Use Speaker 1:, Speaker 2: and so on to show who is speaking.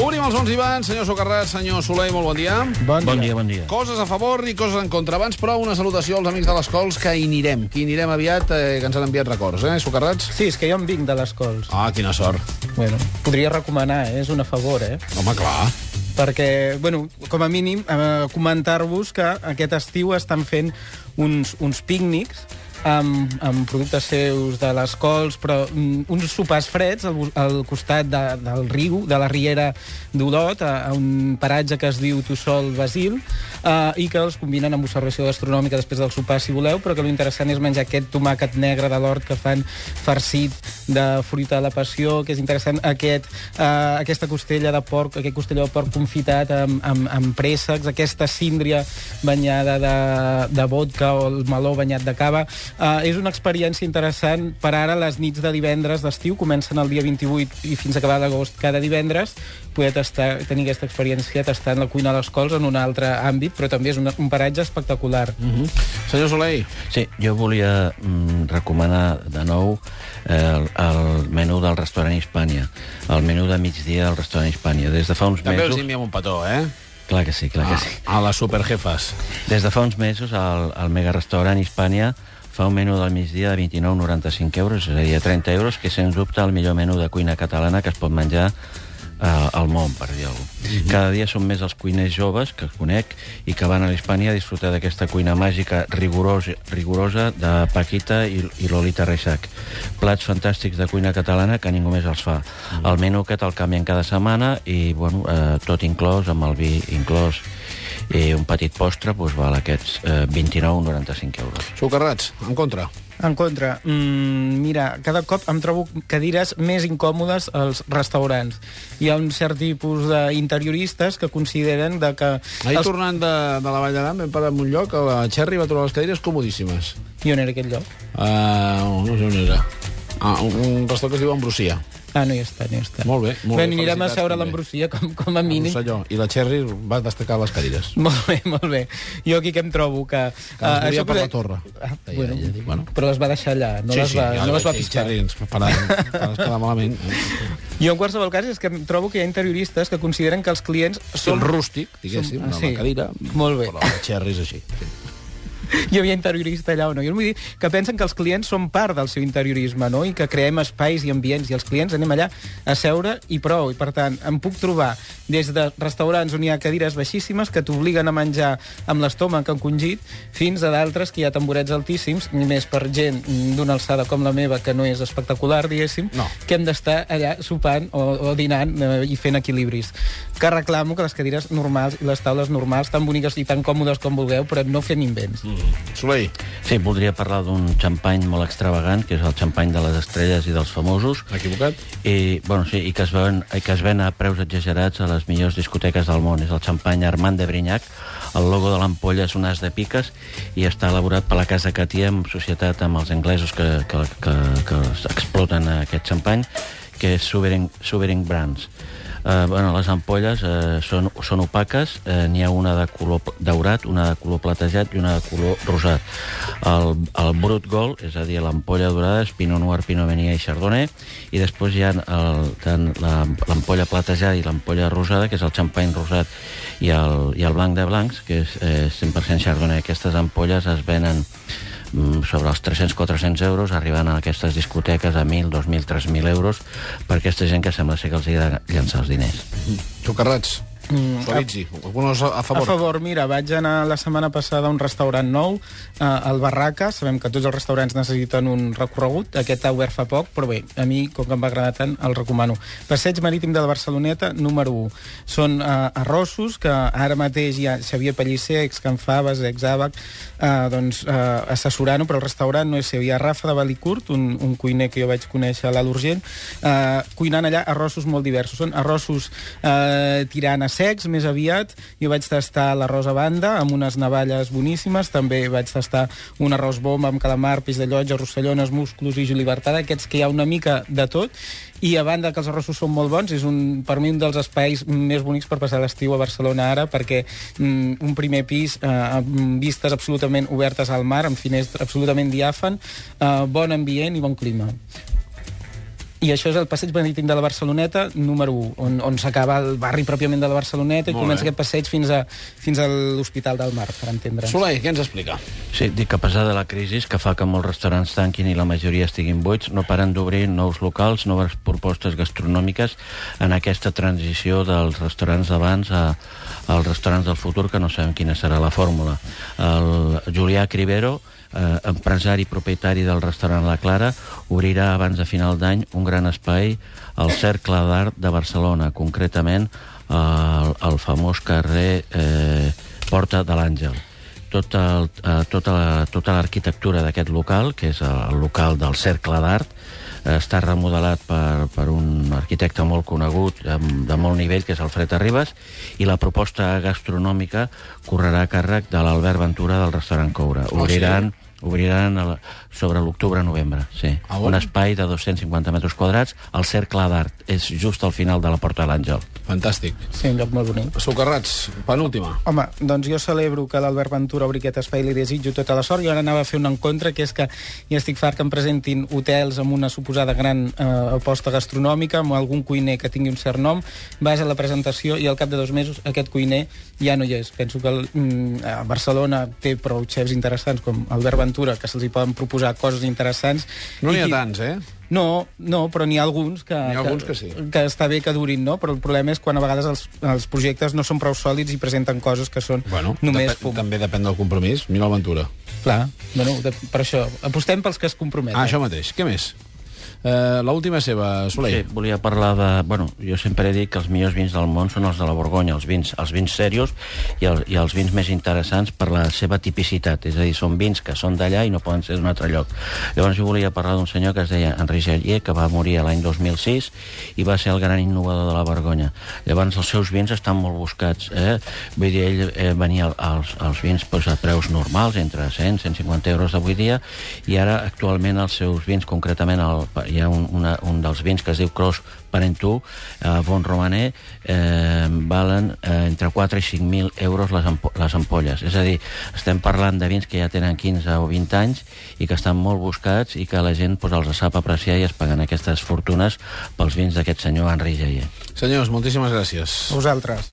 Speaker 1: Obrim els bons i bans, senyor Socarrat, senyor Soler, molt bon dia.
Speaker 2: Bon,
Speaker 3: Bon dia, bon dia.
Speaker 1: Coses a favor i coses en contra. Abans, però, una salutació als amics de les Cols, que hi anirem. Que hi anirem aviat, eh, que ens han enviat records, eh, Socarrats?
Speaker 2: Sí, és que jo em vinc de les cols.
Speaker 1: Ah, quina sort.
Speaker 2: Bueno, podria recomanar, eh? és una favor, eh?
Speaker 1: Home, clar.
Speaker 2: Perquè, bueno, com a mínim, eh, comentar-vos que aquest estiu estan fent uns, uns pícnics amb, amb productes seus de les cols, però mm, uns sopars freds al, al costat de, del riu, de la riera d'Olot, a, a un paratge que es diu Tossol Basil, eh, i que els combinen amb observació gastronòmica després del sopar, si voleu, però que l'interessant és menjar aquest tomàquet negre de l'hort que fan farcit de fruita de la passió, que és interessant aquest, eh, aquesta costella de porc, aquest costella de porc confitat amb, amb, amb préssecs, aquesta síndria banyada de, de vodka o el meló banyat de cava. Uh, és una experiència interessant per ara les nits de divendres d'estiu, comencen el dia 28 i fins a acabar l'agost cada divendres, poder tastar, tenir aquesta experiència tastant la cuina a les cols en un altre àmbit, però també és un, un paratge espectacular. Mm -hmm.
Speaker 1: Senyor Soler,
Speaker 3: Sí, jo volia mm, recomanar de nou eh, el, el menú del restaurant Hispània, el menú de migdia del restaurant Hispània. Des de fa uns
Speaker 1: també
Speaker 3: mesos...
Speaker 1: els enviem un petó, eh?
Speaker 3: Clar que sí, clar que sí.
Speaker 1: A, a les superjefes.
Speaker 3: Des de fa uns mesos, el, el mega restaurant Hispània fa un menú del migdia de 29,95 euros, és a dir, 30 euros, que sens dubte el millor menú de cuina catalana que es pot menjar eh, al món, per dir alguna cosa. Cada dia són més els cuiners joves que conec i que van a l'Hispània a disfrutar d'aquesta cuina màgica rigorosa, rigorosa de Paquita i, i Lolita Reixac. Plats fantàstics de cuina catalana que ningú més els fa. El menú aquest el canvien cada setmana i, bueno, eh, tot inclòs, amb el vi inclòs i un petit postre, doncs val aquests eh, 29,95 euros.
Speaker 1: Socarrats, en contra.
Speaker 2: En contra, mm, mira, cada cop em trobo cadires més incòmodes als restaurants. Hi ha un cert tipus d'interioristes que consideren de que...
Speaker 1: Ahir
Speaker 2: els-
Speaker 1: tornant de, de la Vall d'Aran vam parar en un lloc, a la Cherry va trobar les cadires comodíssimes.
Speaker 2: I on era aquest lloc?
Speaker 1: Uh, no sé on era. Ah, un, un restaurant que es diu Ambrosia.
Speaker 2: Ah, no hi està, no hi està.
Speaker 1: Molt bé, molt
Speaker 2: bé.
Speaker 1: bé,
Speaker 2: Anirem a seure a l'Ambrosia com, com a mínim.
Speaker 1: Rosselló. I la Cherry va destacar les cadires.
Speaker 2: Molt bé, molt bé. Jo aquí que em trobo que...
Speaker 1: Que
Speaker 2: ah,
Speaker 1: volia
Speaker 2: això
Speaker 1: per la torre.
Speaker 2: Ah,
Speaker 1: Deia
Speaker 2: bueno,
Speaker 1: ella, dic, bueno.
Speaker 2: però les va deixar allà, no les va,
Speaker 1: ja,
Speaker 2: no les va
Speaker 1: sí,
Speaker 2: piscar.
Speaker 1: Cherry ens paràvem, ens quedar malament.
Speaker 2: Jo, en qualsevol cas, és que em trobo que hi ha interioristes que consideren que els clients
Speaker 1: Són
Speaker 2: són...
Speaker 1: rústic, diguéssim,
Speaker 2: Som-
Speaker 1: una
Speaker 2: sí.
Speaker 1: cadira.
Speaker 2: Molt bé.
Speaker 1: Però la Cherry és així.
Speaker 2: Hi havia interiorista allà o no. Jo vull dir que pensen que els clients són part del seu interiorisme, no? I que creem espais i ambients, i els clients anem allà a seure i prou. I, per tant, em puc trobar des de restaurants on hi ha cadires baixíssimes que t'obliguen a menjar amb l'estómac encongit fins a d'altres que hi ha tamborets altíssims, i més per gent d'una alçada com la meva, que no és espectacular, diguéssim,
Speaker 1: No.
Speaker 2: que hem d'estar allà sopant o, o dinant eh, i fent equilibris. Que reclamo que les cadires normals i les taules normals, tan boniques i tan còmodes com vulgueu, però no fem invents. Mm.
Speaker 1: Soleil,
Speaker 3: Sí, voldria parlar d'un xampany molt extravagant, que és el xampany de les estrelles i dels famosos,
Speaker 1: equivocat?
Speaker 3: i, bueno, sí, i que, es ven, que es ven a preus exagerats a les millors discoteques del món. És el xampany Armand de Brignac. El logo de l'ampolla és un as de piques i està elaborat per la Casa Catí en societat amb els anglesos que, que, que, que exploten aquest xampany, que és Sovereign, Sovereign Brands. Uh, bueno, les ampolles uh, són, són opaques, uh, n'hi ha una de color daurat, una de color platejat i una de color rosat. El, el Brut Gold, és a dir, l'ampolla dorada, és Pinot Noir, Pinot Meunier i Chardonnay, i després hi ha el, tant la- l'ampolla platejada i l'ampolla rosada, que és el xampany rosat, i el, i el blanc de blancs, que és eh, 100% Chardonnay. Aquestes ampolles es venen sobre els 300-400 euros, arribant a aquestes discoteques a 1.000, 2.000, 3.000 euros, per aquesta gent que sembla ser que els hi agrada llançar els diners.
Speaker 1: Socarrats,
Speaker 2: Mm.
Speaker 1: Algunos a, a
Speaker 2: A
Speaker 1: favor.
Speaker 2: favor, mira, vaig anar la setmana passada a un restaurant nou, eh, al Barraca, sabem que tots els restaurants necessiten un recorregut, aquest ha obert fa poc, però bé, a mi, com que em va agradar tant, el recomano. Passeig Marítim de la Barceloneta, número 1. Són eh, arrossos que ara mateix hi ha Xavier Pellicer, ex Can Faves, ex Àbac, eh, doncs, eh, assessorant-ho, però el restaurant no és seu. Hi ha Rafa de Valicurt, un, un cuiner que jo vaig conèixer a l'Alt Urgent, eh, cuinant allà arrossos molt diversos. Són arrossos eh, tirant a secs, més aviat. Jo vaig tastar l'arròs a banda, amb unes navalles boníssimes. També vaig tastar un arròs bomba amb calamar, peix de llotja, rossellones, musclos i julibertada, aquests que hi ha una mica de tot. I a banda que els arrossos són molt bons, és un, per mi un dels espais més bonics per passar l'estiu a Barcelona ara, perquè mm, un primer pis eh, amb vistes absolutament obertes al mar, amb finestra absolutament diàfan, eh, bon ambient i bon clima. I això és el passeig marítim de la Barceloneta, número 1, on, on s'acaba el barri pròpiament de la Barceloneta i
Speaker 1: Molt
Speaker 2: comença
Speaker 1: bé.
Speaker 2: aquest passeig fins a, fins a l'Hospital del Mar, per entendre'ns.
Speaker 1: Soleil, què ens explica?
Speaker 3: Sí, dic que a pesar de la crisi que fa que molts restaurants tanquin i la majoria estiguin buits, no paren d'obrir nous locals, noves propostes gastronòmiques en aquesta transició dels restaurants d'abans a, als restaurants del futur, que no sabem quina serà la fórmula. El Julià Cribero, eh, empresari propietari del restaurant La Clara, obrirà abans de final d'any un gran espai al Cercle d'Art de Barcelona, concretament al, al famós carrer eh, Porta de l'Àngel tot el, eh, tota la- tota l'arquitectura d'aquest local, que és el local del Cercle d'Art, eh, està remodelat per, per un arquitecte molt conegut, de, de molt nivell, que és Alfred Arribas, i la proposta gastronòmica correrà a càrrec de l'Albert Ventura del restaurant Coura.
Speaker 1: Oh,
Speaker 3: Obriran, obriran el, sobre l'octubre-novembre, sí.
Speaker 1: Ah?
Speaker 3: Un espai de 250 metres quadrats al Cercle d'Art. És just al final de la Porta de l'Àngel.
Speaker 1: Fantàstic.
Speaker 2: Sí, un lloc molt bonic.
Speaker 1: Socarrats, penúltima.
Speaker 2: Home, doncs jo celebro que l'Albert Ventura obri aquest espai i li desitjo tota la sort. Jo ara anava a fer un encontre, que és que ja estic fart que em presentin hotels amb una suposada gran eh, aposta gastronòmica, amb algun cuiner que tingui un cert nom, vas a la presentació i al cap de dos mesos aquest cuiner ja no hi és. Penso que el, mm, a Barcelona té prou xefs interessants com Albert Ventura, que se'ls hi poden proposar coses interessants.
Speaker 1: No n'hi ha tants, eh?
Speaker 2: no, no, però n'hi ha alguns que,
Speaker 1: N'hi ha alguns que sí.
Speaker 2: que està bé que durin, no? Però el problema és quan a vegades els, els projectes no són prou sòlids i presenten coses que són
Speaker 1: Bueno,
Speaker 2: només fum.
Speaker 1: també depèn del compromís. Mira l'aventura.
Speaker 2: Clar, bueno, de, per això, apostem pels que es comprometen.
Speaker 1: Ah, això mateix. Què més? Eh, L'última seva,
Speaker 3: Sí,
Speaker 1: Soleil.
Speaker 3: volia parlar de... Bueno, jo sempre he dit que els millors vins del món són els de la Borgonya, els vins, els vins serios i, el, i els vins més interessants per la seva tipicitat, és a dir, són vins que són d'allà i no poden ser d'un altre lloc. Llavors jo volia parlar d'un senyor que es deia Henri Gellier, que va morir l'any 2006 i va ser el gran innovador de la Borgonya. Llavors els seus vins estan molt buscats, eh? Vull dir, ell eh, venia als, als vins doncs, a preus normals, entre 100 150 euros d'avui dia, i ara actualment els seus vins, concretament el, hi ha un, una, un dels vins que es diu Cross Parentou, eh, Bon Romaner, eh, valen eh, entre 4 i 5.000 euros les, ampo les ampolles. És a dir, estem parlant de vins que ja tenen 15 o 20 anys i que estan molt buscats i que la gent pues, els sap apreciar i es paguen aquestes fortunes pels vins d'aquest senyor Henri Jayer.
Speaker 1: Senyors, moltíssimes gràcies.
Speaker 2: Vosaltres.